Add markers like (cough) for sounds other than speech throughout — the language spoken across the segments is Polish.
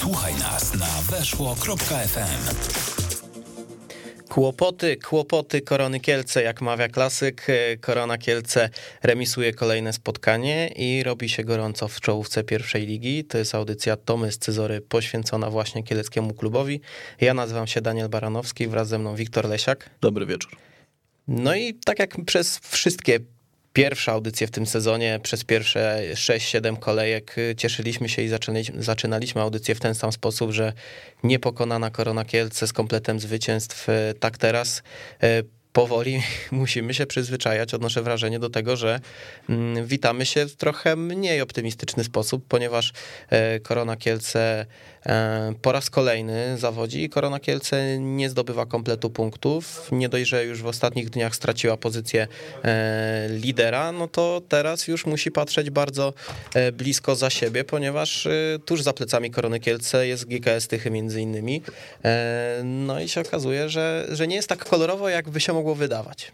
Słuchaj nas na weszło.fm. Kłopoty, kłopoty Korony Kielce, jak mawia klasyk. Korona Kielce remisuje kolejne spotkanie i robi się gorąco w czołówce pierwszej ligi. To jest audycja Tomy z Cyzory poświęcona właśnie kieleckiemu klubowi. Ja nazywam się Daniel Baranowski, wraz ze mną Wiktor Lesiak. Dobry wieczór. No i tak jak przez wszystkie pierwsze audycje w tym sezonie, przez pierwsze 6-7 kolejek cieszyliśmy się i zaczynaliśmy, zaczynaliśmy audycję w ten sam sposób, że niepokonana Korona Kielce z kompletem zwycięstw, tak teraz. E, powoli (laughs) musimy się przyzwyczajać, odnoszę wrażenie do tego, że mm, witamy się w trochę mniej optymistyczny sposób, ponieważ e, Korona Kielce e, po raz kolejny zawodzi i Korona Kielce nie zdobywa kompletu punktów. Nie dość, że już w ostatnich dniach straciła pozycję e, lidera, no to teraz już musi patrzeć bardzo blisko za siebie, ponieważ tuż za plecami Korony Kielce jest GKS Tychy między innymi. No i się okazuje, że, że nie jest tak kolorowo, jak by się mogło mogło wydawać.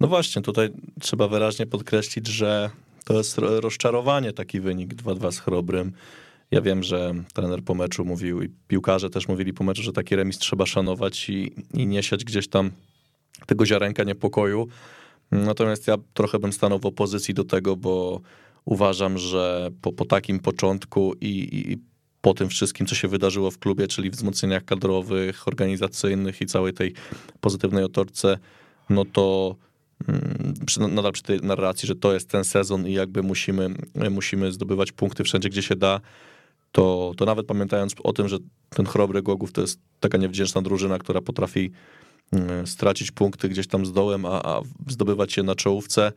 No właśnie, tutaj trzeba wyraźnie podkreślić, że to jest rozczarowanie taki wynik 2-2 z Chrobrym. Ja wiem, że trener po meczu mówił i piłkarze też mówili po meczu, że taki remis trzeba szanować i, i nie siać gdzieś tam tego ziarenka niepokoju. Natomiast ja trochę bym stanął w opozycji do tego, bo uważam, że po, po takim początku i, i po tym wszystkim, co się wydarzyło w klubie, czyli wzmocnieniach kadrowych, organizacyjnych i całej tej pozytywnej otoczce, no to mm, nadal przy tej narracji, że to jest ten sezon i jakby musimy, musimy zdobywać punkty wszędzie, gdzie się da, to, to nawet pamiętając o tym, że ten chrobry Gogów to jest taka niewdzięczna drużyna, która potrafi mm, stracić punkty gdzieś tam z dołem, a, a zdobywać je na czołówce,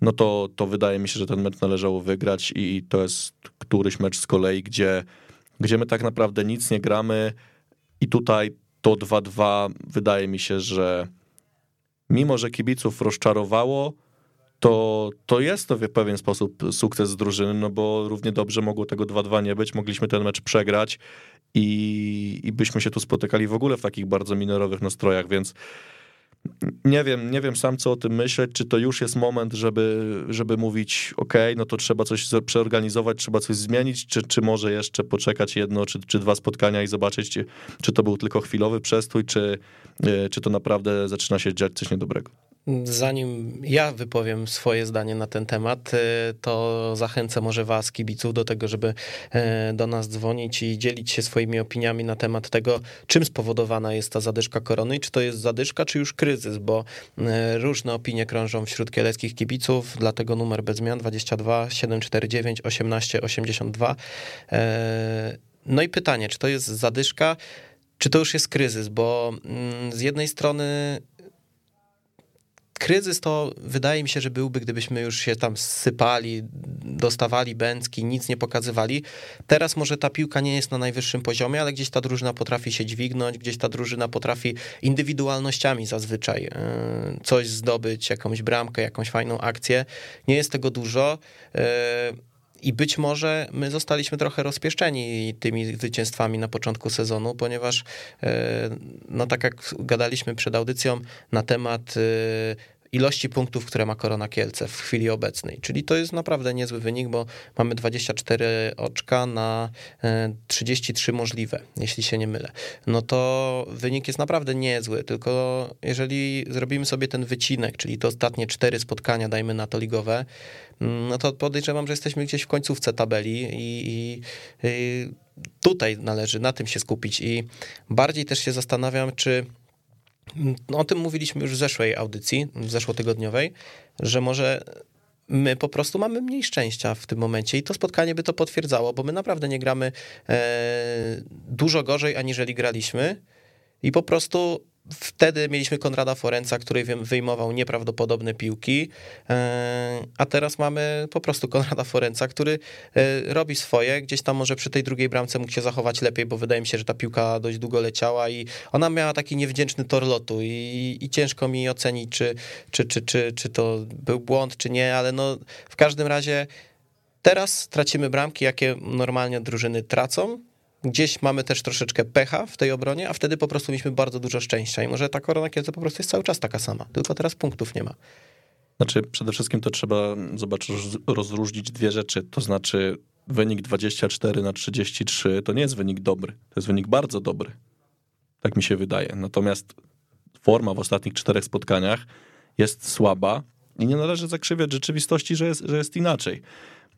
no to, to wydaje mi się, że ten mecz należało wygrać i to jest któryś mecz z kolei, gdzie gdzie my tak naprawdę nic nie gramy i tutaj to 2-2 wydaje mi się, że mimo, że kibiców rozczarowało, to, to jest to w pewien sposób sukces drużyny, no bo równie dobrze mogło tego 2-2 nie być, mogliśmy ten mecz przegrać i, i byśmy się tu spotykali w ogóle w takich bardzo minorowych nastrojach, więc nie wiem, nie wiem sam co o tym myśleć, czy to już jest moment, żeby, żeby mówić, ok, no to trzeba coś przeorganizować, trzeba coś zmienić, czy, czy może jeszcze poczekać jedno czy, czy dwa spotkania i zobaczyć, czy, czy to był tylko chwilowy przestój, czy, e, czy to naprawdę zaczyna się dziać coś niedobrego. Zanim ja wypowiem swoje zdanie na ten temat, y, to zachęcę może Was, kibiców, do tego, żeby y, do nas dzwonić i dzielić się swoimi opiniami na temat tego, czym spowodowana jest ta zadyszka korony. I czy to jest zadyszka, czy już kryzys, bo y, różne opinie krążą wśród kieleckich kibiców, dlatego numer bez zmian 22 749 18 82. No i pytanie, czy to jest zadyszka, czy to już jest kryzys, bo mm, z jednej strony kryzys to wydaje mi się, że byłby, gdybyśmy już się tam sypali, dostawali bęcki, nic nie pokazywali. Teraz może ta piłka nie jest na najwyższym poziomie, ale gdzieś ta drużyna potrafi się dźwignąć, gdzieś ta drużyna potrafi indywidualnościami zazwyczaj e, coś zdobyć, jakąś bramkę, jakąś fajną akcję. Nie jest tego dużo. E, I być może my zostaliśmy trochę rozpieszczeni tymi zwycięstwami na początku sezonu, ponieważ, e, no tak jak gadaliśmy przed audycją na temat ilości punktów, które ma Korona Kielce w chwili obecnej. Czyli to jest naprawdę niezły wynik, bo mamy 24 oczka na 33 e, możliwe, jeśli się nie mylę. No to wynik jest naprawdę niezły, tylko jeżeli zrobimy sobie ten wycinek, czyli te ostatnie cztery spotkania, dajmy na to ligowe, mm, no to podejrzewam, że jesteśmy gdzieś w końcówce tabeli i, i, i tutaj należy na tym się skupić. I bardziej też się zastanawiam, czy o tym mówiliśmy już w zeszłej audycji, w zeszłotygodniowej, że może my po prostu mamy mniej szczęścia w tym momencie i to spotkanie by to potwierdzało, bo my naprawdę nie gramy e, dużo gorzej, aniżeli graliśmy i po prostu Wtedy mieliśmy Konrada Forenca, który wyjmował nieprawdopodobne piłki, e, a teraz mamy po prostu Konrada Forenca, który e, robi swoje. Gdzieś tam może przy tej drugiej bramce mógł się zachować lepiej, bo wydaje mi się, że ta piłka dość długo leciała i ona miała taki niewdzięczny tor lotu i, i ciężko mi ocenić, czy, czy, czy, czy, czy to był błąd, czy nie, ale no w każdym razie teraz tracimy bramki, jakie normalnie drużyny tracą Gdzieś mamy też troszeczkę pecha w tej obronie, a wtedy po prostu mieliśmy bardzo dużo szczęścia i może ta korona Kielce po prostu jest cały czas taka sama, tylko teraz punktów nie ma. Znaczy, przede wszystkim to trzeba zobaczyć, rozróżnić dwie rzeczy. To znaczy, wynik 24 na 33 to nie jest wynik dobry, to jest wynik bardzo dobry. Tak mi się wydaje. Natomiast forma w ostatnich czterech spotkaniach jest słaba i nie należy zakrzywiać rzeczywistości, że jest, że jest inaczej.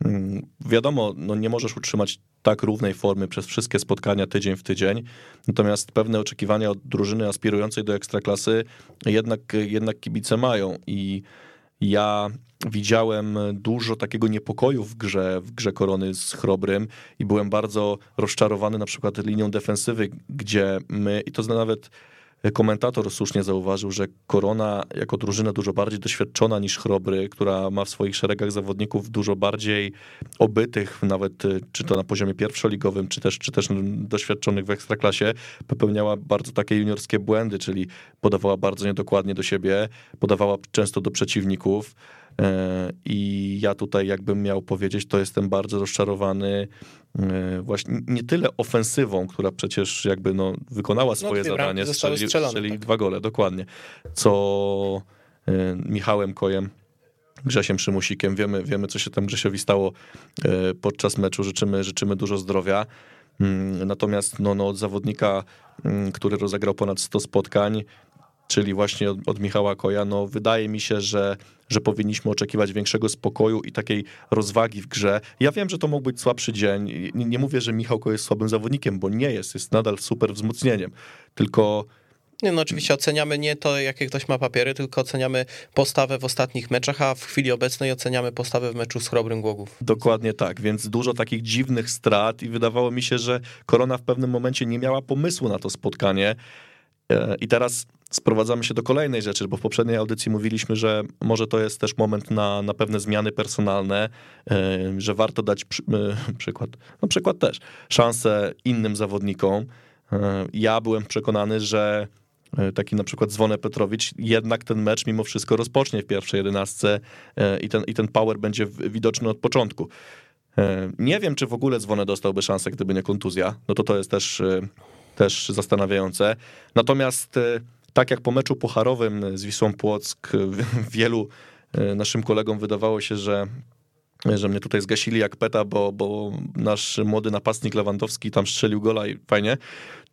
Mm, wiadomo, no nie możesz utrzymać tak równej formy przez wszystkie spotkania tydzień w tydzień, natomiast pewne oczekiwania od drużyny aspirującej do ekstraklasy jednak, jednak kibice mają. I ja widziałem dużo takiego niepokoju w grze, w grze Korony z Chrobrym i byłem bardzo rozczarowany na przykład linią defensywy, gdzie my, i to nawet komentator słusznie zauważył, że Korona jako drużyna dużo bardziej doświadczona niż Chrobry, która ma w swoich szeregach zawodników dużo bardziej obytych, nawet y, czy to na poziomie pierwszoligowym, czy też, czy też doświadczonych w ekstraklasie, popełniała bardzo takie juniorskie błędy, czyli podawała bardzo niedokładnie do siebie, podawała często do przeciwników. E, I ja tutaj, jakbym miał powiedzieć, to jestem bardzo rozczarowany e, właśnie nie tyle ofensywą, która przecież jakby no, wykonała no, swoje no, zadanie, strzeli, strzeli tak. dwa gole, dokładnie, co e, Michałem Kojem, Grzesiem Przymusikiem. Wiemy, wiemy, co się tam Grzesiowi stało podczas meczu. Życzymy, życzymy dużo zdrowia. Mm, natomiast no, no, od zawodnika, mm, który rozegrał ponad 100 spotkań, czyli właśnie od, od Michała Koja, no wydaje mi się, że, że powinniśmy oczekiwać większego spokoju i takiej rozwagi w grze. Ja wiem, że to mógł być słabszy dzień. Nie, nie mówię, że Michał Koja jest słabym zawodnikiem, bo nie jest, jest nadal super wzmocnieniem. Tylko nie, no oczywiście oceniamy nie to, jakie ktoś ma papiery, tylko oceniamy postawę w ostatnich meczach, a w chwili obecnej oceniamy postawę w meczu z Chrobrym Głogów. Dokładnie tak, więc dużo takich dziwnych strat i wydawało mi się, że Korona w pewnym momencie nie miała pomysłu na to spotkanie. E, I teraz sprowadzamy się do kolejnej rzeczy, bo w poprzedniej audycji mówiliśmy, że może to jest też moment na, na pewne zmiany personalne, e, że warto dać przy, e, (laughs) przykład, no przykład też, szansę innym zawodnikom. Ja byłem przekonany, że taki na przykład Zwonę Petrowicz jednak ten mecz mimo wszystko rozpocznie w pierwszej jedenastce i ten, i ten power będzie widoczny od początku. Nie wiem, czy w ogóle Zwonę dostałby szansę, gdyby nie kontuzja. No to to jest też też zastanawiające. Natomiast e, tak jak po meczu pucharowym z Wisłą Płock, (laughs) wielu e, naszym kolegom wydawało się, że że mnie tutaj zgasili jak peta, bo, bo nasz młody napastnik Lewandowski tam strzelił gola i fajnie,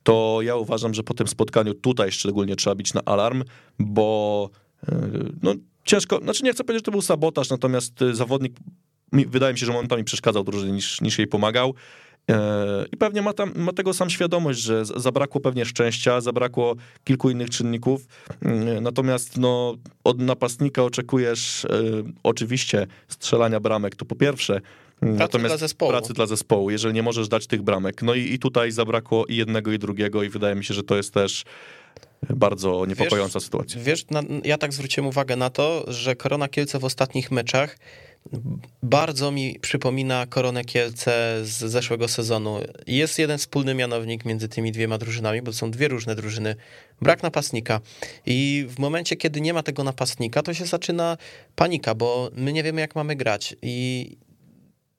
to ja uważam, że po tym spotkaniu tutaj szczególnie trzeba bić na alarm, bo e, no, ciężko, znaczy nie chcę powiedzieć, że to był sabotaż, natomiast zawodnik wydaje mi się, że momentami przeszkadzał drużynie niż, niż jej pomagał. E, I pewnie ma, tam, ma tego sam świadomość, że zabrakło pewnie szczęścia, zabrakło kilku innych czynników. Mm, natomiast no, od napastnika oczekujesz e, oczywiście strzelania bramek, to po pierwsze. Pracy Natomiast dla zespołu. pracy dla zespołu, jeżeli nie możesz dać tych bramek. No i, i tutaj zabrakło i jednego, i drugiego, i wydaje mi się, że to jest też bardzo niepokojąca wiesz, sytuacja. Wiesz, na, ja tak zwróciłem uwagę na to, że Korona Kielce w ostatnich meczach bardzo mi przypomina Koronę Kielce z zeszłego sezonu. Jest jeden wspólny mianownik między tymi dwiema drużynami, bo są dwie różne drużyny. Brak napastnika. I w momencie, kiedy nie ma tego napastnika, to się zaczyna panika, bo my nie wiemy, jak mamy grać. I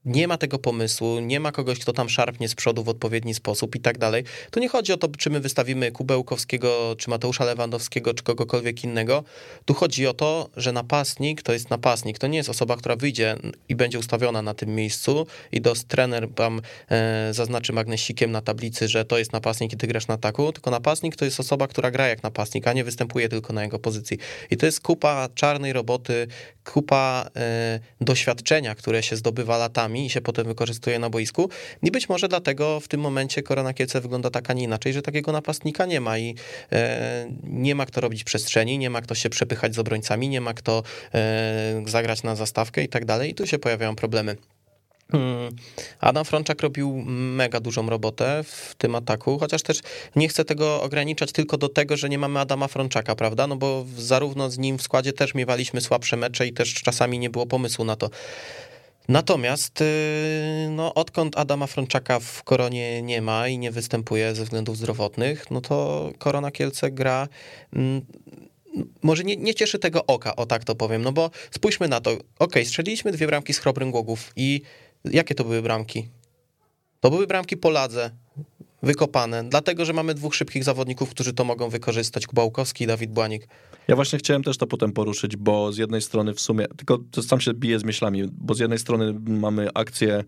nie ma tego pomysłu, nie ma kogoś, kto tam szarpnie z przodu w odpowiedni sposób i tak dalej. To nie chodzi o to, czy my wystawimy Kubełkowskiego, czy Mateusza Lewandowskiego, czy kogokolwiek innego. Tu chodzi o to, że napastnik to jest napastnik. To nie jest osoba, która wyjdzie i będzie ustawiona na tym miejscu i dos trener wam e, zaznaczy magnesikiem na tablicy, że to jest napastnik i ty grasz na ataku, tylko napastnik to jest osoba, która gra jak napastnik, a nie występuje tylko na jego pozycji. I to jest kupa czarnej roboty, kupa e, doświadczenia, które się zdobywa latami i się potem wykorzystuje na boisku. I być może dlatego w tym momencie Kielce wygląda tak, a nie inaczej, że takiego napastnika nie ma i e, nie ma kto robić przestrzeni, nie ma kto się przepychać z obrońcami, nie ma kto e, zagrać na zastawkę i tak dalej. I tu się pojawiają problemy. Hmm. Adam Frączak robił mega dużą robotę w tym ataku, chociaż też nie chcę tego ograniczać tylko do tego, że nie mamy Adama Frączaka, prawda? No bo zarówno z nim w składzie też miewaliśmy słabsze mecze i też czasami nie było pomysłu na to. Natomiast y, no, odkąd Adama Frączaka w Koronie nie ma i nie występuje ze względów zdrowotnych, no to Korona Kielce gra mm, może nie, nie cieszy tego oka, o tak to powiem, no bo spójrzmy na to. Ok, strzeliliśmy dwie bramki z Chrobrym Głogów i jakie to były bramki? To były bramki po ladze. Wykopane, dlatego, że mamy dwóch szybkich zawodników, którzy to mogą wykorzystać, Kubałkowski i Dawid Błanik. Ja właśnie chciałem też to potem poruszyć, bo z jednej strony w sumie, tylko to sam się bije z myślami, bo z jednej strony mamy akcję e,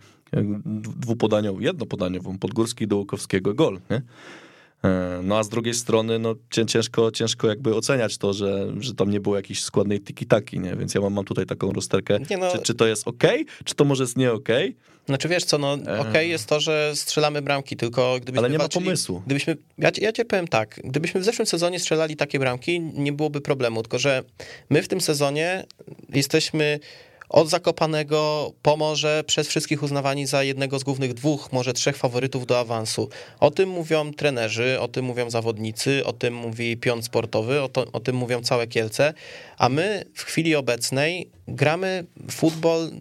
dwupodaniową, jednopodaniową, Podgórski do Łukowskiego, gol, nie? E, no a z drugiej strony, no ciężko, ciężko jakby oceniać to, że, że tam nie było jakiejś składnej tiki-taki, nie? Więc ja mam, mam tutaj taką rozterkę, no... czy, czy to jest ok, czy to może jest nie ok? Znaczy wiesz co, no okej okay jest to, że strzelamy bramki, tylko gdybyśmy Ale nie walczyli, ma pomysłu. Gdybyśmy, ja, ja cię powiem tak, gdybyśmy w zeszłym sezonie strzelali takie bramki, nie byłoby problemu, tylko że my w tym sezonie jesteśmy od Zakopanego Pomorze przez wszystkich uznawani za jednego z głównych dwóch, może trzech faworytów do awansu. O tym mówią trenerzy, o tym mówią zawodnicy, o tym mówi pion sportowy, o, to, o tym mówią całe Kielce, a my w chwili obecnej gramy futbol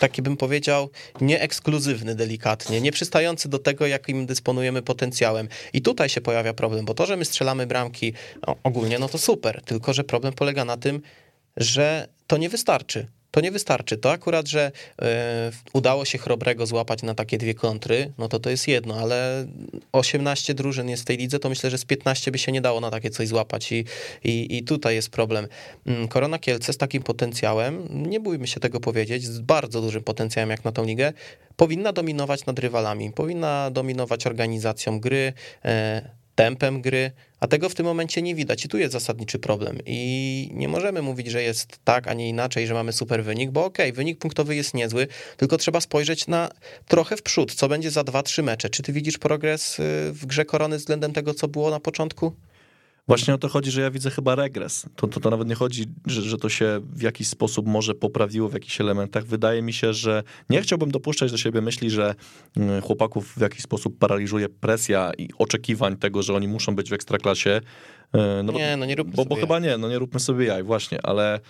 taki bym powiedział, nieekskluzywny delikatnie, nie przystający do tego, jakim dysponujemy potencjałem. I tutaj się pojawia problem, bo to, że my strzelamy bramki no, ogólnie, no to super, tylko że problem polega na tym, że to nie wystarczy to nie wystarczy. To akurat, że e, udało się Chrobrego złapać na takie dwie kontry, no to to jest jedno, ale 18 drużyn jest w tej lidze, to myślę, że z 15 by się nie dało na takie coś złapać i, i, i tutaj jest problem. Mm, Korona Kielce z takim potencjałem, nie bójmy się tego powiedzieć, z bardzo dużym potencjałem jak na tą ligę, powinna dominować nad rywalami, powinna dominować organizacją gry, e, tempem gry, a tego w tym momencie nie widać i tu jest zasadniczy problem. I nie możemy mówić, że jest tak, a nie inaczej, że mamy super wynik, bo okej, okay, wynik punktowy jest niezły, tylko trzeba spojrzeć na trochę w przód, co będzie za 2-3 mecze. Czy ty widzisz progres y, w grze korony względem tego, co było na początku? Właśnie o to chodzi, że ja widzę chyba regres. To, to, to nawet nie chodzi, że, że to się w jakiś sposób może poprawiło w jakichś elementach. Wydaje mi się, że nie chciałbym dopuszczać do siebie myśli, że mm, chłopaków w jakiś sposób paraliżuje presja i oczekiwań tego, że oni muszą być w ekstraklasie. E, no, nie, no nie róbmy bo, sobie bo chyba nie, no nie róbmy sobie jaj, właśnie, ale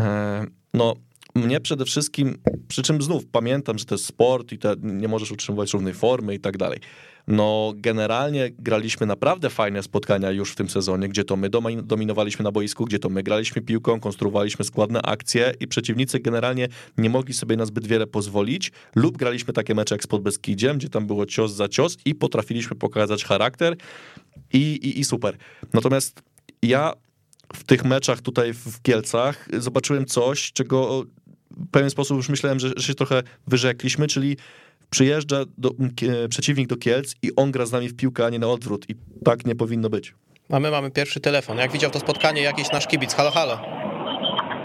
e, no mnie przede wszystkim, przy czym znów pamiętam, że to jest sport i te, nie możesz utrzymywać równej formy i tak dalej. No, generalnie graliśmy naprawdę fajne spotkania już w tym sezonie, gdzie to my dominowaliśmy na boisku, gdzie to my graliśmy piłką, konstruowaliśmy składne akcje i przeciwnicy generalnie nie mogli sobie na zbyt wiele pozwolić, lub graliśmy takie mecze jak z Podbeskidziem, gdzie tam było cios za cios i potrafiliśmy pokazać charakter i, i, i super. Natomiast ja w tych meczach tutaj w Kielcach zobaczyłem coś, czego w pewien sposób już myślałem, że, że się trochę wyrzekliśmy, czyli przyjeżdża do, przeciwnik do Kielc i on gra z nami w piłkę, a nie na odwrót. I tak nie powinno być. A my mamy pierwszy telefon. Jak widział to spotkanie jakiś nasz kibic. Halo, halo.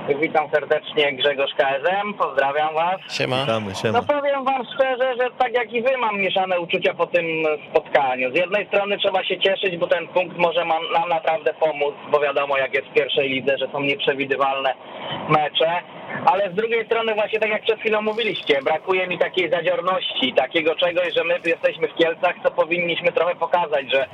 Witam serdecznie Grzegorz KSM, pozdrawiam was. Siema. Witamy, siema. No powiem wam szczerze, że tak jak i wy mam mieszane uczucia po tym spotkaniu. Z jednej strony trzeba się cieszyć, bo ten punkt może nam naprawdę pomóc, bo wiadomo jak jest w pierwszej lidze, że są nieprzewidywalne mecze ale z drugiej strony właśnie tak jak przed chwilą mówiliście, brakuje mi takiej zadziorności, takiego czegoś, że my tu jesteśmy w Kielcach, co powinniśmy trochę pokazać, że,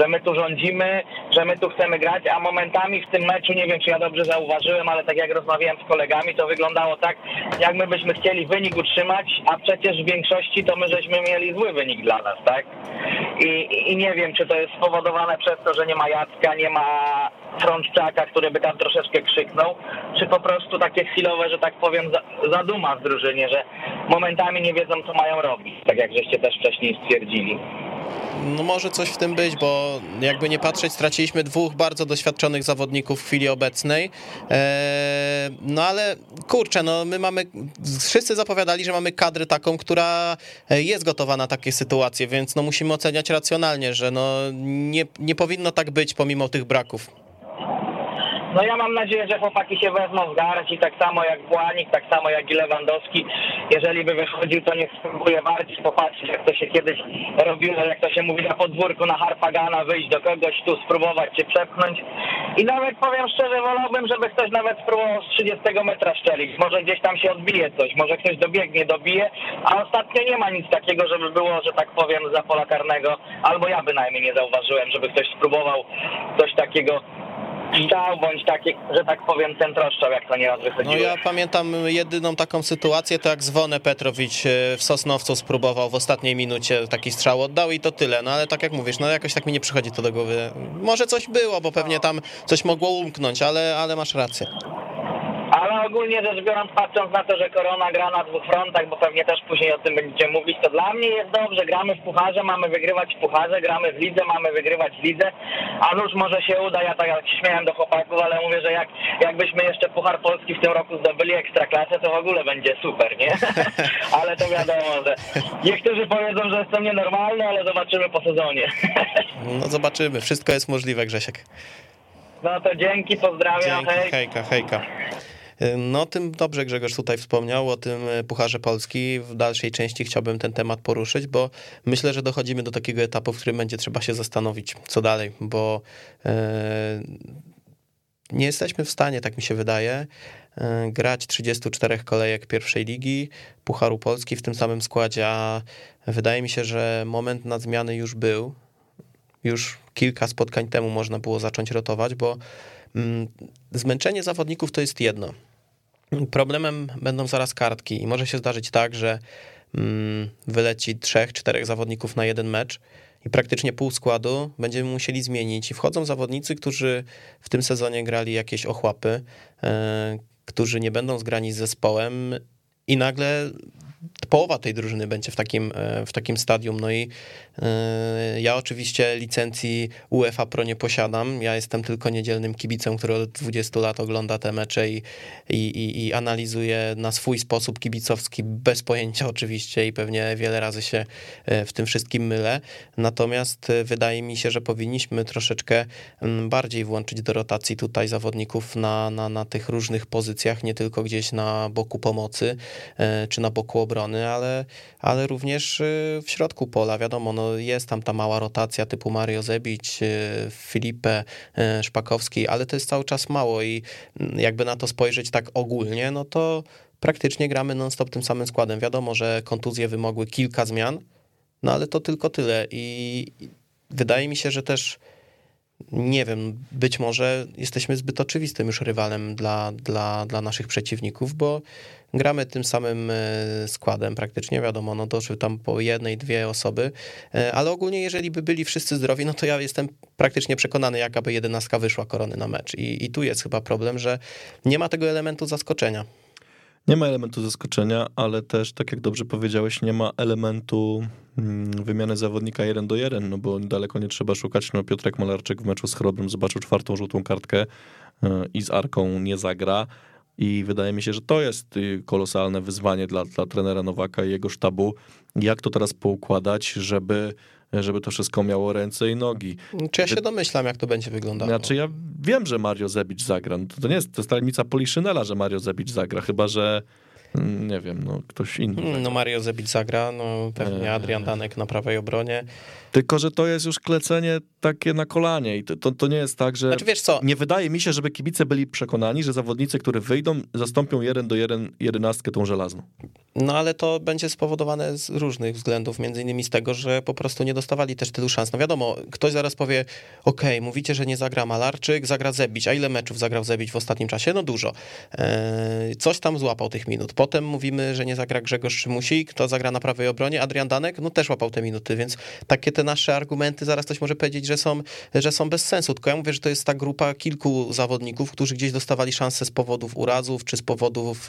że my tu rządzimy, że my tu chcemy grać, a momentami w tym meczu, nie wiem czy ja dobrze zauważyłem, ale tak jak rozmawiałem z kolegami, to wyglądało tak, jak my byśmy chcieli wynik utrzymać, a przecież w większości to my żeśmy mieli zły wynik dla nas, tak? I, i nie wiem, czy to jest spowodowane przez to, że nie ma Jacka, nie ma Frączczaka, który by tam troszeczkę krzyknął, czy po prostu takie chwilowe, że tak powiem, zaduma w drużynie, że momentami nie wiedzą, co mają robić, tak jak żeście też wcześniej stwierdzili. No może coś w tym być, bo jakby nie patrzeć, straciliśmy dwóch bardzo doświadczonych zawodników w chwili obecnej. Eee, no ale kurczę, no my mamy, wszyscy zapowiadali, że mamy kadrę taką, która jest gotowa na takie sytuacje, więc no musimy oceniać racjonalnie, że no nie, nie powinno tak być pomimo tych braków. No ja mam nadzieję, że chłopaki się wezmą w garść i tak samo jak Błanik, tak samo jak i Lewandowski. Jeżeli by wychodził, to niech spróbuje bardziej popatrzeć, jak to się kiedyś robiło, jak to się mówi na podwórku, na Harpagana, wyjść do kogoś tu, spróbować się przepchnąć. I nawet powiem szczerze, wolałbym, żeby ktoś nawet spróbował z 30 metra szczelić. Może gdzieś tam się odbije coś, może ktoś dobiegnie, dobije, a ostatnio nie ma nic takiego, żeby było, że tak powiem, za pola karnego, albo ja bynajmniej nie zauważyłem, żeby ktoś spróbował coś takiego strzał, bądź taki, że tak powiem, centroszczał, jak to nieraz wychodziło. No ja pamiętam jedyną taką sytuację, to jak Zwonę Petrowicz e, w Sosnowcu spróbował w ostatniej minucie taki strzał oddał i to tyle, no ale tak jak mówisz, no jakoś tak mi nie przychodzi to do głowy. Może coś było, bo pewnie tam coś mogło umknąć, ale, ale masz rację ogólnie rzecz biorąc, patrząc na to, że korona gra na dwóch frontach, bo pewnie też później o tym będziecie mówić, to dla mnie jest dobrze. Gramy w pucharze, mamy wygrywać w pucharze, gramy w lidze, mamy wygrywać w lidze, a nuż może się uda. Ja tak jak śmiałem do chłopaków, ale mówię, że jak, jakbyśmy jeszcze Puchar Polski w tym roku zdobyli ekstraklasę, to w ogóle będzie super, nie? (laughs) ale to wiadomo, że niektórzy powiedzą, że jest to nienormalne, ale zobaczymy po sezonie. (laughs) no zobaczymy, wszystko jest możliwe, Grzesiek. No to dzięki, pozdrawiam, Dzięki, hej. hejka, hejka. No tym dobrze Grzegorz tutaj wspomniał o tym Pucharze Polski. W dalszej części chciałbym ten temat poruszyć, bo myślę, że dochodzimy do takiego etapu, w którym będzie trzeba się zastanowić, co dalej, bo e, nie jesteśmy w stanie, tak mi się wydaje, e, grać 34 kolejek pierwszej ligi Pucharu Polski w tym samym składzie, a wydaje mi się, że moment na zmiany już był. Już kilka spotkań temu można było zacząć rotować, bo mm, zmęczenie zawodników to jest jedno. Problemem będą zaraz kartki i może się zdarzyć tak, że mm, wyleci trzech, czterech zawodników na jeden mecz i praktycznie pół składu będziemy musieli zmienić. I wchodzą zawodnicy, którzy w tym sezonie grali jakieś ochłapy, e, którzy nie będą zgrani z zespołem i nagle połowa tej drużyny będzie w takim, e, w takim stadium. No i e, ja oczywiście licencji UEFA Pro nie posiadam. Ja jestem tylko niedzielnym kibicem, który od 20 lat ogląda te mecze i, i, i, analizuje na swój sposób kibicowski, bez pojęcia oczywiście i pewnie wiele razy się e, w tym wszystkim mylę. Natomiast wydaje mi się, że powinniśmy troszeczkę mm, bardziej włączyć do rotacji tutaj zawodników na, na, na tych różnych pozycjach, nie tylko gdzieś na boku pomocy czy na boku obrony, ale, ale również y, w środku pola. Wiadomo, no jest tam ta mała rotacja typu Mario Zebić, y, Filipe, y, Szpakowski, ale to jest cały czas mało i mm, jakby na to spojrzeć tak ogólnie, no to praktycznie gramy non-stop tym samym składem. Wiadomo, że kontuzje wymogły kilka zmian, no ale to tylko tyle i wydaje mi się, że też nie wiem, być może jesteśmy zbyt oczywistym już rywalem dla, dla, dla naszych przeciwników, bo gramy tym samym e, składem praktycznie, wiadomo, no doszły tam po jednej, dwie osoby, e, ale ogólnie jeżeli by byli wszyscy zdrowi, no to ja jestem praktycznie przekonany, jaka by jedenastka wyszła korony na mecz i, i tu jest chyba problem, że nie ma tego elementu zaskoczenia. Nie ma elementu zaskoczenia, ale też, tak jak dobrze powiedziałeś, nie ma elementu mm, wymiany zawodnika jeden do jeden, no bo daleko nie trzeba szukać. No Piotrek Malarczyk w meczu z Chrobrym zobaczył czwartą żółtą kartkę e, i z Arką nie zagra. I wydaje mi się, że to jest y, kolosalne wyzwanie dla, dla trenera Nowaka i jego sztabu. Jak to teraz poukładać, żeby żeby to wszystko miało ręce i nogi. Czy ja się domyślam, jak to będzie wyglądało? Znaczy ja wiem, że Mario Zebic zagra. No to, nie jest, to jest tajemnica Poliszynela, że Mario Zebic zagra, chyba że nie wiem, no ktoś inny. Hmm, no Mario Zebic zagra, no pewnie Adrian Danek na prawej obronie. Tylko, że to jest już klecenie takie na kolanie i to, to, nie jest tak, że... Znaczy, wiesz co? Nie wydaje mi się, żeby kibice byli przekonani, że zawodnicy, którzy wyjdą, zastąpią jeden do jeden jedenastkę tą żelazną. No ale to będzie spowodowane z różnych względów, między innymi z tego, że po prostu nie dostawali też tylu szans. No wiadomo, ktoś zaraz powie, ok, mówicie, że nie zagra Malarczyk, zagra Zebić, a ile meczów zagrał Zebić w ostatnim czasie? No dużo. Eee, coś tam złapał tych minut. Potem mówimy, że nie zagra Grzegorz Szymusik, kto zagra na prawej obronie, Adrian Danek, no też łapał te minuty, więc takie te nasze argumenty, zaraz ktoś może powiedzieć, że są, że są bez sensu, tylko ja mówię, że to jest ta grupa kilku zawodników, którzy gdzieś dostawali szansę z powodów urazów, czy z powodów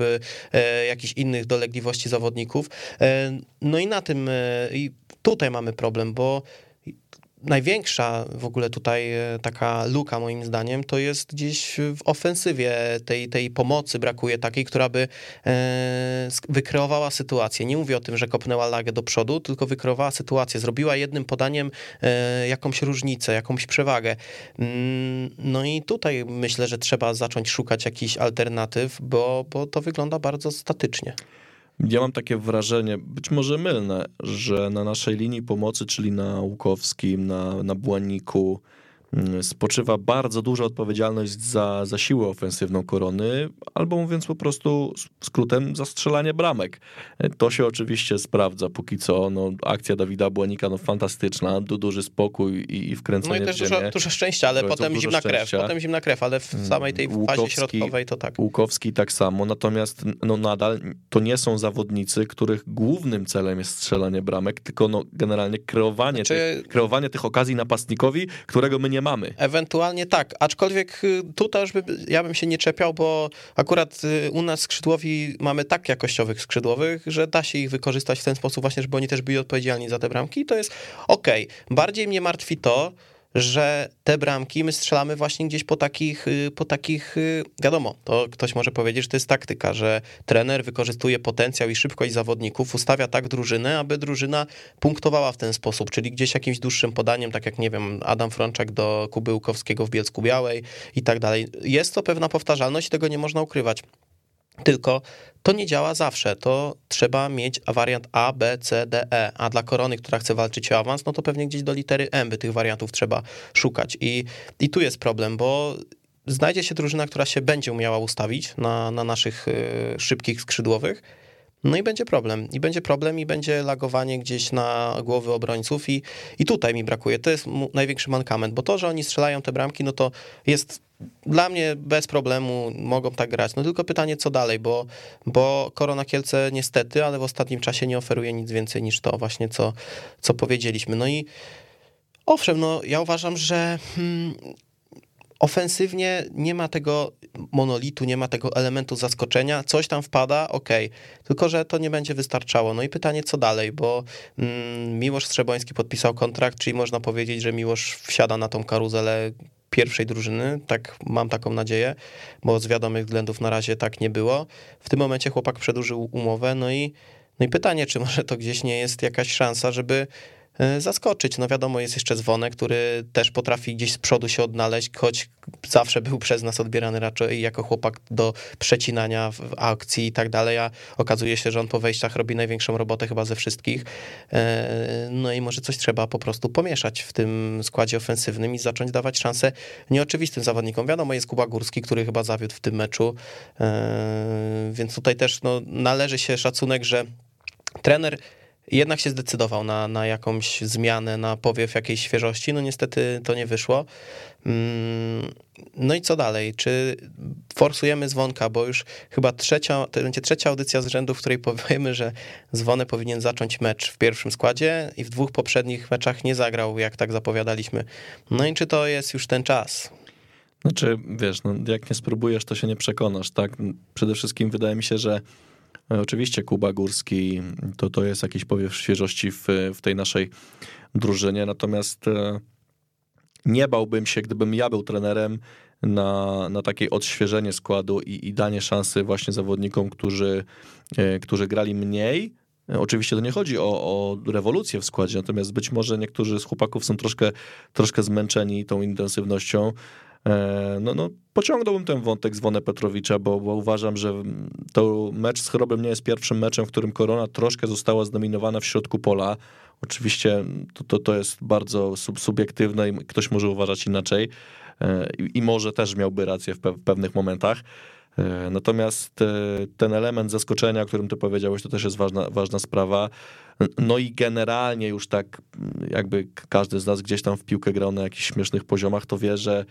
e, jakichś innych dolegliwości zawodników. E, no i na tym, e, i tutaj mamy problem, bo największa w ogóle tutaj e, taka luka moim zdaniem to jest gdzieś w ofensywie tej, tej pomocy brakuje takiej, która by e, wykreowała sytuację. Nie mówię o tym, że kopnęła lagę do przodu, tylko wykreowała sytuację, zrobiła jednym podaniem e, jakąś różnicę, jakąś przewagę. Mm, no i tutaj myślę, że trzeba zacząć szukać jakichś alternatyw, bo, bo to wygląda bardzo statycznie. Ja mam takie wrażenie, być może mylne, że na naszej linii pomocy, czyli na Łukowskim, na, na Błaniku, spoczywa bardzo duża odpowiedzialność za, za siłę ofensywną korony, albo mówiąc po prostu skrótem, za strzelanie bramek. To się oczywiście sprawdza póki co. No, akcja Dawida Błanika no, fantastyczna, du, duży spokój i, i wkręcenie No i też dużo, dużo szczęścia, ale potem zimna szczęścia. krew. Potem zimna krew, ale w mm, samej tej Łukowski, fazie środkowej to tak. Łukowski tak samo, natomiast no, nadal to nie są zawodnicy, których głównym celem jest strzelanie bramek, tylko no, generalnie kreowanie, znaczy... tych, kreowanie tych okazji napastnikowi, którego my nie nie mamy. Ewentualnie tak, aczkolwiek y, tutaj już by, ja bym się nie czepiał, bo akurat y, u nas skrzydłowi mamy tak jakościowych skrzydłowych, że da się ich wykorzystać w ten sposób właśnie, żeby oni też byli odpowiedzialni za te bramki i to jest okej. Okay. Bardziej mnie martwi to, że te bramki my strzelamy właśnie gdzieś po takich, y, po takich, y, wiadomo, to ktoś może powiedzieć, że to jest taktyka, że trener wykorzystuje potencjał i szybkość zawodników, ustawia tak drużynę, aby drużyna punktowała w ten sposób, czyli gdzieś jakimś dłuższym podaniem, tak jak, nie wiem, Adam Frączak do Kuby Łukowskiego w Bielsku Białej i tak dalej. Jest to pewna powtarzalność tego nie można ukrywać. Tylko to nie działa zawsze. To trzeba mieć wariant A, B, C, D, E. A dla korony, która chce walczyć o awans, no to pewnie gdzieś do litery M by tych wariantów trzeba szukać. I, i tu jest problem, bo znajdzie się drużyna, która się będzie umiała ustawić na, na naszych y, szybkich skrzydłowych. No i będzie problem. I będzie problem, i będzie lagowanie gdzieś na głowy obrońców. I, i tutaj mi brakuje. To jest największy mankament, bo to, że oni strzelają te bramki, no to jest dla mnie bez problemu mogą tak grać. No tylko pytanie, co dalej, bo, bo Korona Kielce niestety, ale w ostatnim czasie nie oferuje nic więcej niż to właśnie, co, co powiedzieliśmy. No i owszem, no ja uważam, że hmm, ofensywnie nie ma tego monolitu, nie ma tego elementu zaskoczenia, coś tam wpada, ok, tylko że to nie będzie wystarczało. No i pytanie, co dalej, bo mm, Miłosz Strzeboński podpisał kontrakt, czyli można powiedzieć, że Miłosz wsiada na tą karuzelę pierwszej drużyny, tak mam taką nadzieję, bo z wiadomych względów na razie tak nie było. W tym momencie chłopak przedłużył umowę, no i, no i pytanie, czy może to gdzieś nie jest jakaś szansa, żeby zaskoczyć. No wiadomo, jest jeszcze Dzwonek, który też potrafi gdzieś z przodu się odnaleźć, choć zawsze był przez nas odbierany raczej jako chłopak do przecinania w akcji i tak dalej, a okazuje się, że on po wejściach robi największą robotę chyba ze wszystkich. E, no i może coś trzeba po prostu pomieszać w tym składzie ofensywnym i zacząć dawać szansę nieoczywistym zawodnikom. Wiadomo, jest Kuba Górski, który chyba zawiódł w tym meczu, e, więc tutaj też no, należy się szacunek, że trener jednak się zdecydował na, na jakąś zmianę, na powiew jakiejś świeżości. No niestety to nie wyszło. Mm, no i co dalej? Czy forsujemy dzwonka, bo już chyba trzecia, to będzie trzecia audycja z rzędu, w której powiemy, że dzwonę powinien zacząć mecz w pierwszym składzie i w dwóch poprzednich meczach nie zagrał, jak tak zapowiadaliśmy. No i czy to jest już ten czas? Znaczy, wiesz, no, jak nie spróbujesz, to się nie przekonasz, tak? Przede wszystkim wydaje mi się, że oczywiście Kuba Górski to, to jest jakiś powiew świeżości w, w tej naszej drużynie, natomiast e, nie bałbym się, gdybym ja był trenerem, na, na takie odświeżenie składu i, i danie szansy właśnie zawodnikom, którzy, e, którzy grali mniej. Oczywiście to nie chodzi o, o rewolucję w składzie, natomiast być może niektórzy z chłopaków są troszkę, troszkę zmęczeni tą intensywnością. E, no, no, pociągnąłbym ten wątek z Wone Petrowicza, bo, bo uważam, że to mecz z Chorobem nie jest pierwszym meczem, w którym Korona troszkę została zdominowana w środku pola. Oczywiście to, to, to jest bardzo sub, subiektywne i ktoś może uważać inaczej e, i, i może też miałby rację w, pe w pewnych momentach. E, natomiast ten element zaskoczenia, o którym ty powiedziałeś, to też jest ważna, ważna sprawa. No i generalnie już tak jakby każdy z nas gdzieś tam w piłkę grał na jakichś śmiesznych poziomach, to wie, że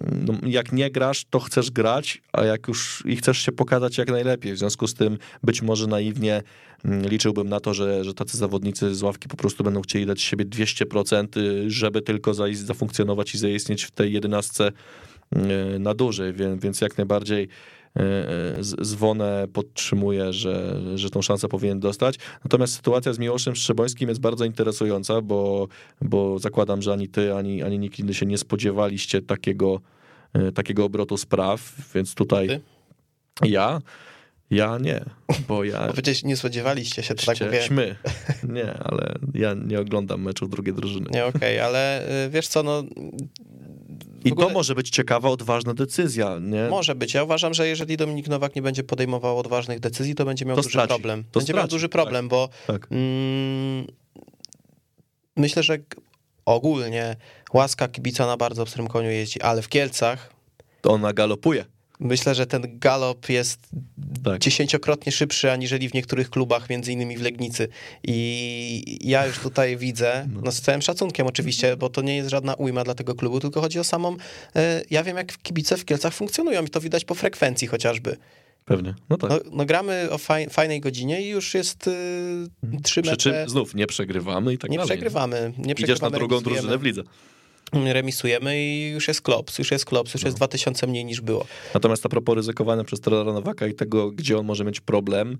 no, jak nie grasz, to chcesz grać, a jak już i chcesz się pokazać jak najlepiej. W związku z tym być może naiwnie mm, liczyłbym na to, że, że tacy zawodnicy z ławki po prostu będą chcieli dać siebie 200%, żeby tylko zafunkcjonować i zaistnieć w tej jedenastce mm, na dłużej, więc, więc jak najbardziej Zwonę podtrzymuje, że, że tą szansę powinien dostać. Natomiast sytuacja z Miłoszem Szczebońskim jest bardzo interesująca, bo, bo zakładam, że ani ty, ani, ani nikt inny się nie spodziewaliście takiego E, takiego obrotu spraw, więc tutaj Ty? ja, ja nie, bo ja... (laughs) Bo przecież nie spodziewaliście się, to tak mówię. My. Nie, ale ja nie oglądam meczów drugiej drużyny. Nie, okej, okay, ale y, wiesz co, no... I ogóle... to może być ciekawa, odważna decyzja, nie? Może być. Ja uważam, że jeżeli Dominik Nowak nie będzie podejmował odważnych decyzji, to będzie miał to duży straci. problem. To będzie straci. miał duży problem, tak. bo tak. Mm, myślę, że ogólnie łaska kibica na bardzo pstrym koniu jeździ, ale w Kielcach... To ona galopuje. Myślę, że ten galop jest tak. dziesięciokrotnie szybszy aniżeli w niektórych klubach, między innymi w Legnicy. I ja już tutaj widzę, no. no z całym szacunkiem oczywiście, bo to nie jest żadna ujma dla tego klubu, tylko chodzi o samą. E, ja wiem, jak kibice w Kielcach funkcjonują i to widać po frekwencji chociażby. Pewnie, no tak. No, no gramy o faj, fajnej godzinie i już jest y, trzy mecze. Przy czym znów nie przegrywamy i tak nie dalej. Przegrywamy, nie przegrywamy. Idziesz na drugą drużynę w lidze. Remisujemy i już jest klops, już jest klops, już jest 2000 mniej niż było. Natomiast a propos ryzykowania przez trenera Nowaka i tego, gdzie on może mieć problem,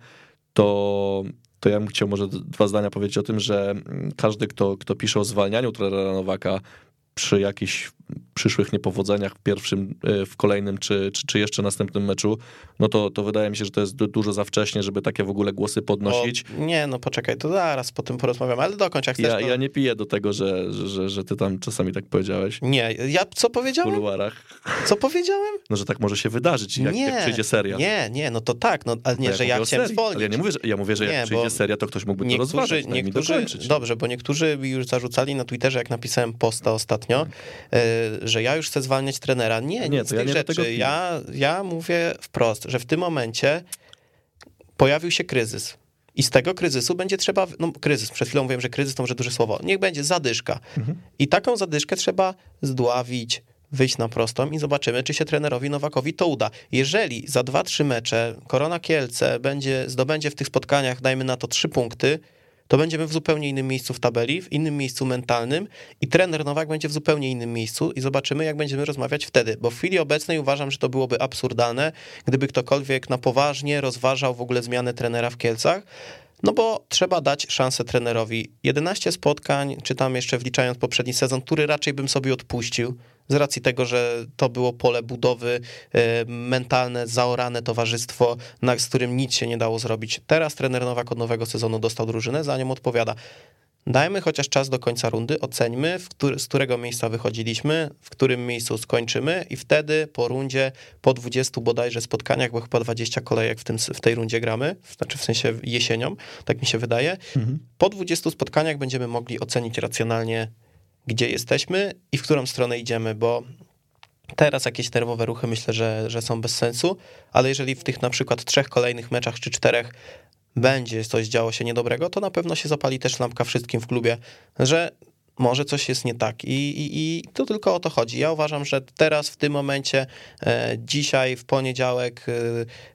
to, to ja bym chciał może dwa zdania powiedzieć o tym, że każdy, kto, kto pisze o zwalnianiu trenera Nowaka przy jakichś przyszłych niepowodzeniach w pierwszym, e, w kolejnym czy, czy, czy jeszcze następnym meczu, no to, to wydaje mi się, że to jest dużo za wcześnie, żeby takie w ogóle głosy podnosić. O, nie, no poczekaj, to zaraz po tym porozmawiamy, ale dokończ jak chcesz. Ja, no. ja nie piję do tego, że, że, że, że ty tam czasami tak powiedziałeś. Nie, ja co W powiedziałem? kuluarach. Co powiedziałem? No, że tak może się wydarzyć, jak, nie, jak przyjdzie seria. Nie, nie, no to tak, no ale nie, To że ja chciałem serii. zwolnić. Ale ja nie mówię, że, ja mówię, że jak Nie, przyjdzie bo seria, to ktoś mógłby to Niektórzy, daj mi niektórzy, dokończyć. dobrze, bo niektórzy już zarzucali na Twitterze, jak napisałem posta ostatnio, e, że ja już chcę zwalniać trenera. Nie, Nie, nic to z ja tych nie rzeczy. Ja, ja mówię wprost, że w tym momencie pojawił się kryzys. I z tego kryzysu będzie trzeba, no kryzys, przed chwilą mówiłem, że kryzys to może duże słowo, niech będzie zadyszka. Mhm. I taką zadyszkę trzeba zdławić, wyjść na prostą i zobaczymy, czy się trenerowi Nowakowi to uda. Jeżeli za dwa, trzy mecze Korona Kielce będzie, zdobędzie w tych spotkaniach, dajmy na to trzy punkty, to będziemy w zupełnie innym miejscu w tabeli, w innym miejscu mentalnym i trener Nowak będzie w zupełnie innym miejscu i zobaczymy, jak będziemy rozmawiać wtedy, bo w chwili obecnej uważam, że to byłoby absurdalne, gdyby ktokolwiek na poważnie rozważał w ogóle zmianę trenera w Kielcach, no bo trzeba dać szansę trenerowi. 11 spotkań, czy tam jeszcze wliczając poprzedni sezon, który raczej bym sobie odpuścił, z racji tego, że to było pole budowy, e, mentalne, zaorane towarzystwo, na, z którym nic się nie dało zrobić. Teraz trener Nowak od nowego sezonu dostał drużynę, za nią odpowiada. Dajmy chociaż czas do końca rundy, oceńmy, który, z którego miejsca wychodziliśmy, w którym miejscu skończymy i wtedy po rundzie, po 20 bodajże spotkaniach, bo chyba 20 kolejek w, tym, w tej rundzie gramy, znaczy w sensie jesienią, tak mi się wydaje, po 20 spotkaniach będziemy mogli ocenić racjonalnie, gdzie jesteśmy i w którą stronę idziemy, bo teraz jakieś nerwowe ruchy myślę, że, że są bez sensu, ale jeżeli w tych na przykład trzech kolejnych meczach czy czterech będzie coś działo się niedobrego, to na pewno się zapali też lampka wszystkim w klubie, że może coś jest nie tak I, i, i to tylko o to chodzi. Ja uważam, że teraz w tym momencie, e, dzisiaj w poniedziałek, e,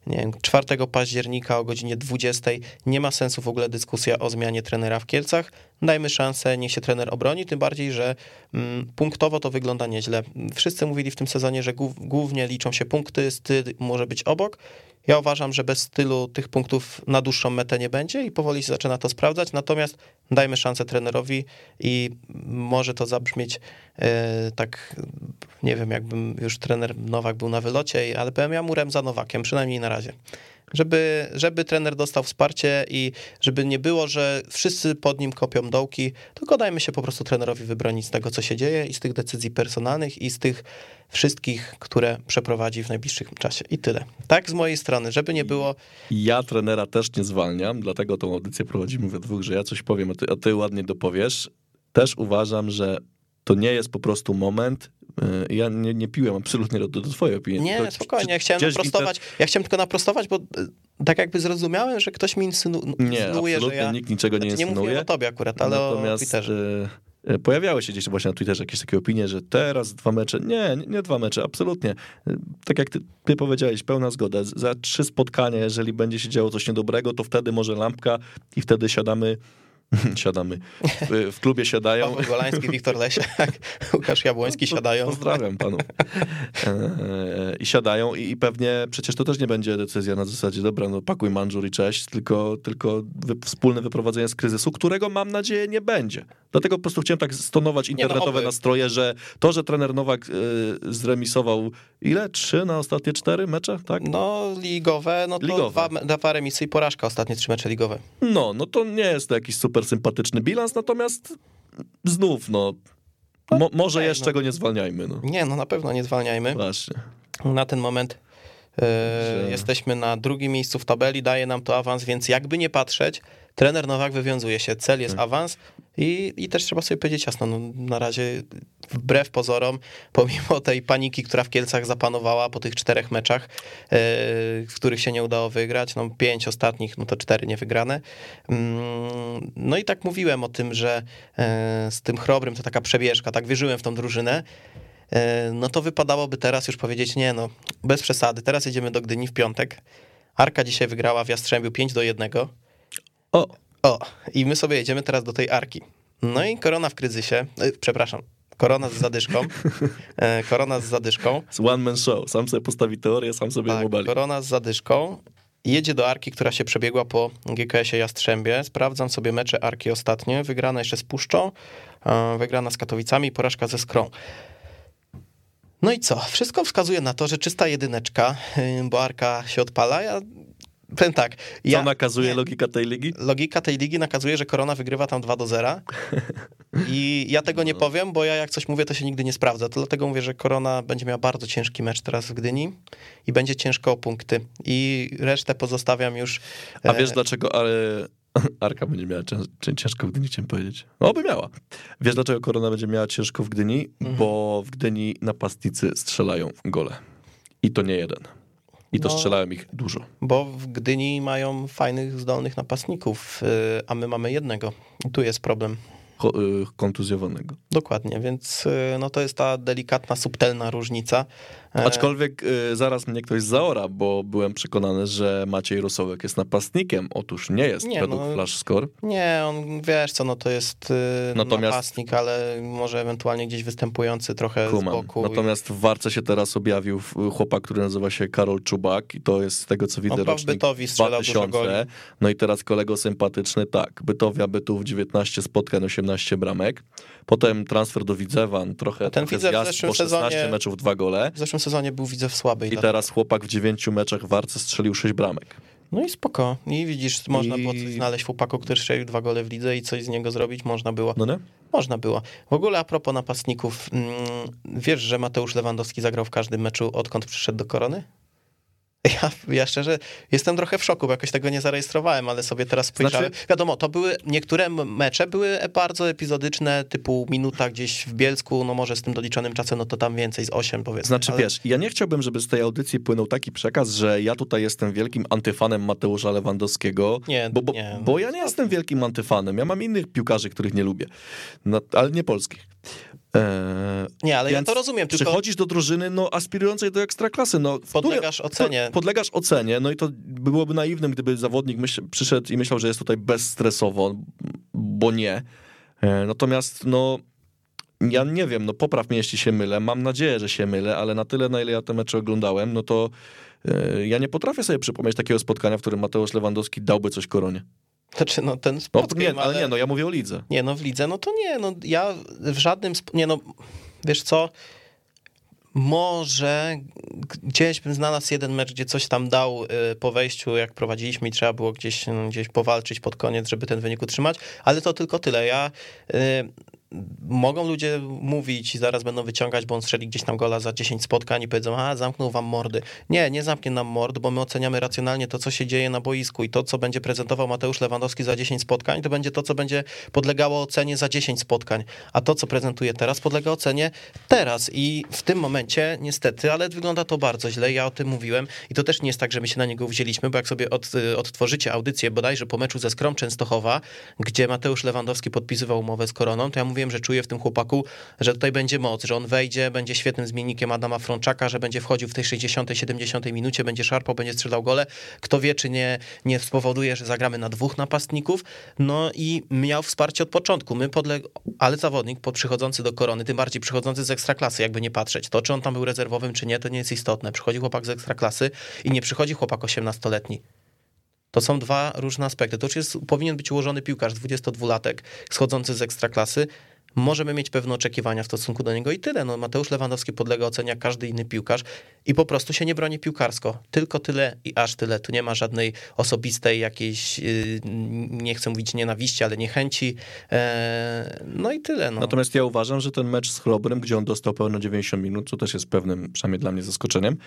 nie wiem, 4 października o godzinie 20 nie ma sensu w ogóle dyskusja o zmianie trenera w Kielcach. Dajmy szansę, niech się trener obroni, tym bardziej, że mm, punktowo to wygląda nieźle. Wszyscy mówili w tym sezonie, że głów, głównie liczą się punkty, styl może być obok. Ja uważam, że bez stylu tych punktów na dłuższą metę nie będzie i powoli się zaczyna to sprawdzać, natomiast dajmy szansę trenerowi i może to zabrzmieć e, tak, nie wiem, jakbym już trener Nowak był na wylocie, ale powiem ja murem za Nowakiem, przynajmniej na razie. Żeby, żeby trener dostał wsparcie i żeby nie było, że wszyscy pod nim kopią dołki, tylko dajmy się po prostu trenerowi wybronić z tego, co się dzieje i z tych decyzji personalnych i z tych wszystkich, które przeprowadzi w najbliższym czasie. I tyle. Tak z mojej strony, żeby nie było... Ja trenera też nie zwalniam, dlatego tą audycję prowadzimy we dwóch, że ja coś powiem, a ty, a ty ładnie dopowiesz. Też uważam, że to nie jest po prostu moment. Y, Ja nie, nie piłem absolutnie do, do twojej opinii. Nie, tylko spokojnie, ja chciałem naprostować, ja chciałem tylko naprostować, bo y, tak jakby zrozumiałem, że ktoś mi insynu, Nie, insynuuje, że ja... nikt niczego nie Znaczy, nie insynuuje. mówiłem o tobie akurat, ale Natomiast o Twitterze. e, e, pojawiały się gdzieś właśnie na Twitterze jakieś takie opinie, że teraz dwa mecze. Nie, nie, nie dwa mecze, absolutnie. E, Tak jak ty, ty powiedziałeś, pełna zgoda. Za trzy spotkania, jeżeli będzie się działo coś niedobrego, to wtedy może lampka i wtedy siadamy. (laughs) Siadamy. W, w klubie siadają. Paweł Golański, Wiktor Lesiak, (laughs) Łukasz Jabłoński siadają. Pozdrawiam panów. (laughs) E, I siadają i, i pewnie przecież to też nie będzie decyzja na zasadzie, dobra, no pakuj manżur i cześć, tylko, tylko wy, wspólne wyprowadzenie z kryzysu, którego mam nadzieję nie będzie. Dlatego po prostu chciałem tak stonować no, internetowe oby. nastroje, że to, że trener Nowak e, zremisował ile? Trzy na ostatnie cztery mecze, tak? No, ligowe, no to Ligowe. Dwa, dwa remisy i porażka, ostatnie trzy mecze ligowe. No, no to nie jest to jakiś super sympatyczny bilans, natomiast znów, no, mo, może okej, jeszcze no. go nie zwalniajmy, no. Nie, no na pewno nie zwalniajmy. Właśnie. Na ten moment e, jesteśmy na drugim miejscu w tabeli, daje nam to awans, więc jakby nie patrzeć, trener Nowak wywiązuje się, cel jest Tak. awans i, i też trzeba sobie powiedzieć jasno, no, na razie wbrew pozorom, pomimo tej paniki, która w Kielcach zapanowała po tych czterech meczach, e, w których się nie udało wygrać, no pięć ostatnich, no to cztery niewygrane. Mm, No i tak mówiłem o tym, że e, z tym chrobrym to taka przebieżka, tak wierzyłem w tą drużynę, E, no to wypadałoby teraz już powiedzieć, nie no, bez przesady, teraz jedziemy do Gdyni w piątek. Arka dzisiaj wygrała w Jastrzębiu 5 do 1. O, O, i my sobie jedziemy teraz do tej Arki. No i korona w kryzysie, e, przepraszam, Korona z zadyszką. E, korona z zadyszką. Z one man show. Sam sobie postawi teorię, sam sobie Tak, obali. korona z zadyszką. Jedzie do Arki, która się przebiegła po GKS-ie Jastrzębie. Sprawdzam sobie mecze Arki ostatnie. Wygrana jeszcze z Puszczą, wygrana z Katowicami porażka ze Skrą. No i co? Wszystko wskazuje na to, że czysta jedyneczka, y, bo Arka się odpala. Ja powiem tak. Co Ja, nakazuje nie, logika tej ligi? logika tej ligi nakazuje, że Korona wygrywa tam 2 do 0. I ja tego No. nie powiem, bo ja jak coś mówię, to się nigdy nie sprawdza. To dlatego mówię, że Korona będzie miała bardzo ciężki mecz teraz w Gdyni i będzie ciężko o punkty. I resztę pozostawiam już. A e, wiesz dlaczego ale (laughs) Arka będzie miała cię, cię, ciężko w Gdyni, chciałem powiedzieć. No, by miała. Wiesz dlaczego Korona będzie miała ciężko w Gdyni? Mhm. Bo w Gdyni napastnicy strzelają gole. I to nie jeden. I to No. strzelają ich dużo. Bo w Gdyni mają fajnych, zdolnych napastników, y, a my mamy jednego. I tu jest problem. Ko- y, kontuzjowanego. Dokładnie, więc y, no to jest ta delikatna, subtelna różnica. E, Aczkolwiek y, zaraz mnie ktoś zaora, bo byłem przekonany, że Maciej Rosołek jest napastnikiem. Otóż nie jest, Nie, według no. Flash Score. Nie, on wiesz co, no to jest y, Natomiast- napastnik, ale może ewentualnie gdzieś występujący trochę z Kumam. boku. i- Natomiast w Warce się teraz objawił y, chłopak, który nazywa się Karol Czubak i to jest z tego, co widzę, On rocznik Bytowi strzelał dużo 2000. goli. No i teraz kolego sympatyczny, tak, Bytowia, Bytów, 19 spotkań, 18 bramek. Potem transfer do Widzewan, trochę, A ten trochę Widzew w zjazd, zeszłym bo 16 sezonie- meczów, dwa gole. W zeszłym sezonie był widzę w słabej. I dlatego- teraz chłopak w 9 meczach w Warce strzelił 6 bramek. No i spoko. I widzisz, można I- było coś znaleźć w chłopaku, który strzelił dwa gole w lidze i coś z niego zrobić można było. No nie? Można było. W ogóle a propos napastników, mm, wiesz, że Mateusz Lewandowski zagrał w każdym meczu, odkąd przyszedł do Korony? (laughs) Ja, ja szczerze jestem trochę w szoku, bo jakoś tego nie zarejestrowałem, ale sobie teraz spojrzałem. Znaczy- Wiadomo, to były niektóre mecze były bardzo epizodyczne, typu minuta gdzieś w Bielsku, no może z tym doliczonym czasem, no to tam więcej z 8 powiedzmy. Znaczy ale... wiesz, ja nie chciałbym, żeby z tej audycji płynął taki przekaz, że ja tutaj jestem wielkim antyfanem Mateusza Lewandowskiego, Nie, bo, bo, nie. bo ja nie jestem wielkim antyfanem, ja mam innych piłkarzy, których nie lubię, no, ale nie polskich. Eee, Nie, ale ja to rozumiem, tylko Przychodzisz do drużyny no, aspirującej do ekstraklasy. No, Podlegasz którym- ocenie. po- Podlegasz ocenie, no i to byłoby naiwnym, gdyby zawodnik myśl, przyszedł i myślał, że jest tutaj bezstresowo, bo nie. E, Natomiast no, ja nie wiem, no popraw mnie, jeśli się mylę. Mam nadzieję, że się mylę, ale na tyle, na ile ja te mecze oglądałem, no to e, ja nie potrafię sobie przypomnieć takiego spotkania, w którym Mateusz Lewandowski dałby coś koronie. Znaczy, no ten No, spotkiem, nie, ale nie, no ja mówię o lidze. Nie, no w lidze, no to nie, no ja w żadnym, nie no, wiesz co, może gdzieś bym znalazł jeden mecz, gdzie coś tam dał y, po wejściu, jak prowadziliśmy i trzeba było gdzieś, no, gdzieś powalczyć pod koniec, żeby ten wynik utrzymać, ale to tylko tyle. Ja y, mogą ludzie mówić i zaraz będą wyciągać, bo on strzeli gdzieś tam gola za 10 spotkań i powiedzą, a zamknął wam mordy. Nie, nie zamknie nam mord, bo my oceniamy racjonalnie to, co się dzieje na boisku i to, co będzie prezentował Mateusz Lewandowski za 10 spotkań, to będzie to, co będzie podlegało ocenie za 10 spotkań, a to, co prezentuje teraz, podlega ocenie teraz. I w tym momencie niestety, ale wygląda to bardzo źle, ja o tym mówiłem. I to też nie jest tak, że my się na niego wzięliśmy, bo jak sobie od, odtworzycie audycję bodajże po meczu ze Skrom Częstochowa, gdzie Mateusz Lewandowski podpisywał umowę z Koroną, to ja mówiłem, że czuję w tym chłopaku, że tutaj będzie moc, że on wejdzie, będzie świetnym zmiennikiem Adama Frączaka, że będzie wchodził w tej 60, 70 minucie, będzie szarpał, będzie strzelał gole. Kto wie, czy nie, nie spowoduje, że zagramy na dwóch napastników. No i miał wsparcie od początku. My podle... Ale zawodnik pod przychodzący do Korony, tym bardziej przychodzący z ekstraklasy, jakby nie patrzeć. To, czy on tam był rezerwowym, czy nie, to nie jest istotne. Przychodzi chłopak z ekstraklasy i nie przychodzi chłopak 18-letni. To są dwa różne aspekty. To już jest, powinien być ułożony piłkarz, 22-latek, schodzący z ekstraklasy. Możemy mieć pewne oczekiwania w stosunku do niego i tyle. No, Mateusz Lewandowski podlega ocenie jak każdy inny piłkarz i po prostu się nie broni piłkarsko. Tylko tyle i aż tyle. Tu nie ma żadnej osobistej jakiejś, yy, nie chcę mówić nienawiści, ale niechęci. Eee, no i tyle. No. Natomiast ja uważam, że ten mecz z Chrobrym, gdzie on dostał pełno 90 minut, co też jest pewnym, przynajmniej dla mnie, zaskoczeniem,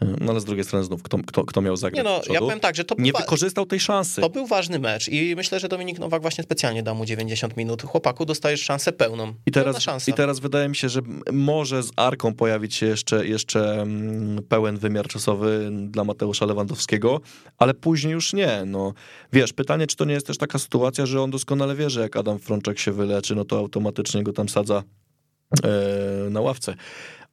no ale z drugiej strony znów, kto, kto, kto miał zagrać Nie no, ja powiem tak, że to nie wykorzystał tej szansy. To był ważny mecz i myślę, że Dominik Nowak właśnie specjalnie dał mu 90 minut. Chłopaku, dostajesz szansę pełną. I teraz, szansa. I teraz wydaje mi się, że może z Arką pojawić się jeszcze, jeszcze mm, pełen wymiar czasowy dla Mateusza Lewandowskiego, ale później już nie. No, wiesz, pytanie, czy to nie jest też taka sytuacja, że on doskonale wie, że jak Adam Frączek się wyleczy, no to automatycznie go tam sadza e, na ławce.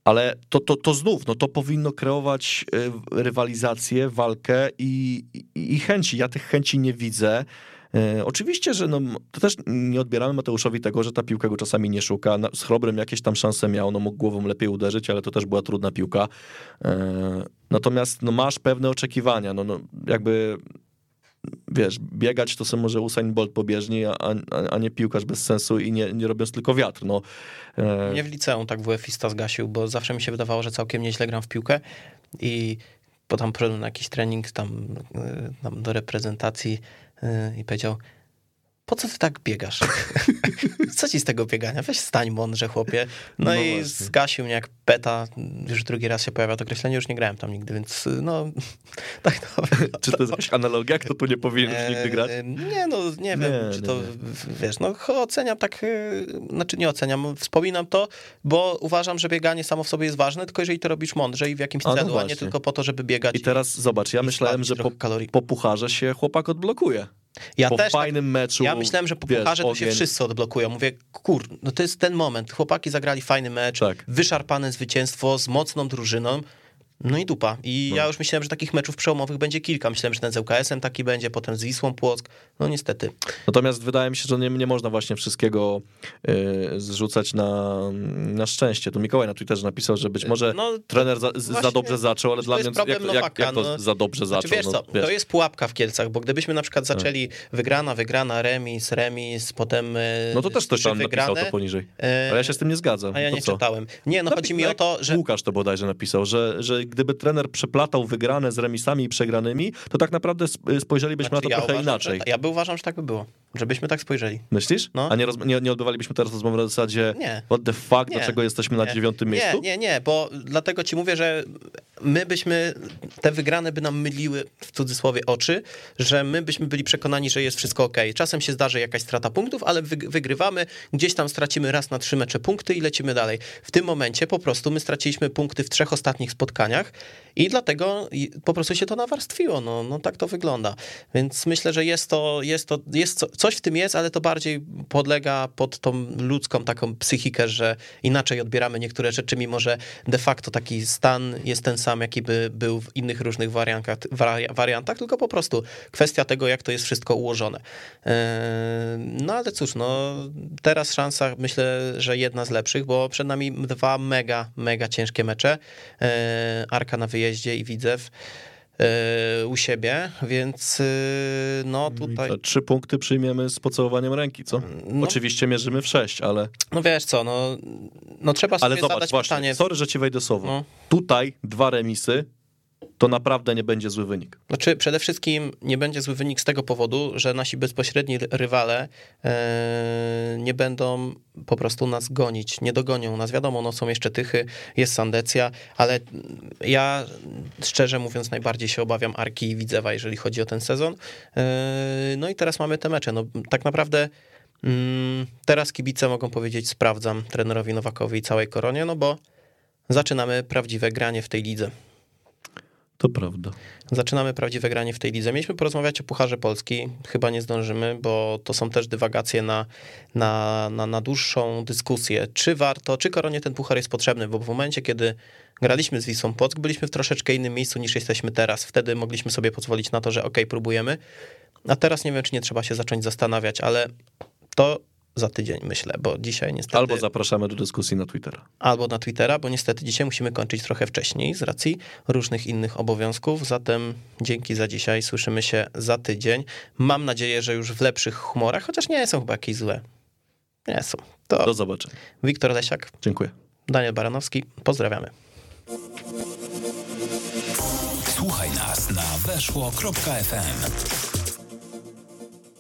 Ale to, to, to znów, no to powinno kreować e, rywalizację, walkę i, i, i chęci. Ja tych chęci nie widzę. E, oczywiście, że no, to też nie odbieramy Mateuszowi tego, że ta piłka go czasami nie szuka. Na- Z Chrobrym jakieś tam szanse miał, no mógł głową lepiej uderzyć, ale to też była trudna piłka. E, natomiast no, masz pewne oczekiwania, no, no jakby wiesz, biegać to sobie może Usain Bolt po bieżni, a, a, a nie piłkarz bez sensu i nie, nie robiąc tylko wiatr. No, e, Mnie w liceum tak WF-ista zgasił, bo zawsze mi się wydawało, że całkiem nieźle gram w piłkę i po tam na jakiś trening tam, y, tam do reprezentacji y, i powiedział, po co ty tak biegasz? (laughs) co ci z tego biegania? Weź stań mądrze, chłopie. No, No i właśnie. zgasił mnie jak peta. Już drugi raz się pojawia to określenie, już nie grałem tam nigdy, więc no, (laughs) tak to czy to jest jakaś analogia, kto tu nie powinien już nigdy grać? E, Nie, no nie wiem, Nie, czy nie, to, nie. wiesz, no oceniam tak, e, znaczy nie oceniam, wspominam to, bo uważam, że bieganie samo w sobie jest ważne, tylko jeżeli to robisz mądrze i w jakimś A, no celu, a nie tylko po to, żeby biegać. I teraz zobacz, ja myślałem, że po, kalorii. po pucharze się chłopak odblokuje. Ja po też tak, fajnym meczu. ja myślałem, że po wiesz, pucharze to się ogień. wszyscy odblokują. Mówię, kur, no to jest ten moment. Chłopaki zagrali fajny mecz, Tak. wyszarpane zwycięstwo z mocną drużyną. No i dupa. I No. ja już myślałem, że takich meczów przełomowych będzie kilka. Myślałem, że ten z ŁKS-em taki będzie, potem z Wisłą Płock. No niestety. Natomiast wydaje mi się, że nie, nie można właśnie wszystkiego y, zrzucać na, na szczęście. Tu Mikołaj na Twitterze napisał, że być może No, trener za, z- za właśnie dobrze zaczął, ale dla mnie problem jak, jak, jak to no. za dobrze zaczął? Znaczy, wiesz no, co, wiesz. to jest pułapka w Kielcach, bo gdybyśmy na przykład zaczęli wygrana, wygrana, remis, remis, potem e, no to też ktoś tam napisał wygrane, to poniżej. e, Ale ja się z tym nie zgadzam. A ja nie co? czytałem. Nie, no Napi- chodzi mi o to, że Łukasz to bodajże napisał, że, że gdyby trener przeplatał wygrane z remisami i przegranymi, to tak naprawdę sp- spojrzelibyśmy Znaczy, na to ja trochę uważam, inaczej. Że, ja by uważam, że tak by było. Żebyśmy tak spojrzeli. Myślisz? No. A nie, roz, nie, nie odbywalibyśmy teraz rozmowy na zasadzie Nie. what the fuck, Nie. dlaczego jesteśmy na dziewiątym miejscu? Nie, nie, nie, bo dlatego ci mówię, że my byśmy, te wygrane by nam myliły w cudzysłowie oczy, że my byśmy byli przekonani, że jest wszystko ok. Czasem się zdarzy jakaś strata punktów, ale wyg- wygrywamy, gdzieś tam stracimy raz na trzy mecze punkty i lecimy dalej. W tym momencie po prostu my straciliśmy punkty w trzech ostatnich spotkaniach i dlatego po prostu się to nawarstwiło. No, no tak to wygląda. Więc myślę, że jest to, jest to, jest co, coś w tym jest, ale to bardziej podlega pod tą ludzką taką psychikę, że inaczej odbieramy niektóre rzeczy, mimo że de facto taki stan jest ten sam, jaki by był w innych różnych wariantach, wari- wariantach tylko po prostu kwestia tego, jak to jest wszystko ułożone. Eee, No ale cóż, no teraz szansa, myślę, że jedna z lepszych, bo przed nami dwa mega, mega ciężkie mecze. Eee, Arka na wyjeździe i Widzew u siebie, więc yy, no tutaj... To Trzy punkty przyjmiemy z pocałowaniem ręki, co? No. Oczywiście mierzymy w sześć, ale, No wiesz co, no, no trzeba sobie ale zobacz, zadać właśnie, pytanie. sorry, że ci wejdę słowo. No. Tutaj dwa remisy, to naprawdę nie będzie zły wynik. Znaczy, przede wszystkim nie będzie zły wynik z tego powodu, że nasi bezpośredni ry- rywale e, nie będą po prostu nas gonić, nie dogonią nas. Wiadomo, no są jeszcze Tychy, jest Sandecja, ale ja szczerze mówiąc najbardziej się obawiam Arki i Widzewa, jeżeli chodzi o ten sezon. E, no i teraz mamy te mecze. No, tak naprawdę mm, teraz kibice mogą powiedzieć sprawdzam trenerowi Nowakowi i całej koronie, no bo zaczynamy prawdziwe granie w tej lidze. To prawda. Zaczynamy prawdziwe granie w tej lidze. Mieliśmy porozmawiać o Pucharze Polski, chyba nie zdążymy, bo to są też dywagacje na, na, na, na dłuższą dyskusję. Czy warto, czy Koronie ten puchar jest potrzebny, bo w momencie, kiedy graliśmy z Wisłą Płock, byliśmy w troszeczkę innym miejscu niż jesteśmy teraz. Wtedy mogliśmy sobie pozwolić na to, że ok, próbujemy, a teraz nie wiem, czy nie trzeba się zacząć zastanawiać, ale to za tydzień myślę, bo dzisiaj niestety... Albo zapraszamy do dyskusji na Twittera. albo na Twittera, bo niestety dzisiaj musimy kończyć trochę wcześniej z racji różnych innych obowiązków. Zatem dzięki za dzisiaj. Słyszymy się za tydzień. Mam nadzieję, że już w lepszych humorach, chociaż nie są chyba jakieś złe. Nie są. To Do zobaczenia. Wiktor Lesiak, Dziękuję. Daniel Baranowski. Pozdrawiamy. Słuchaj nas na weszło.fm.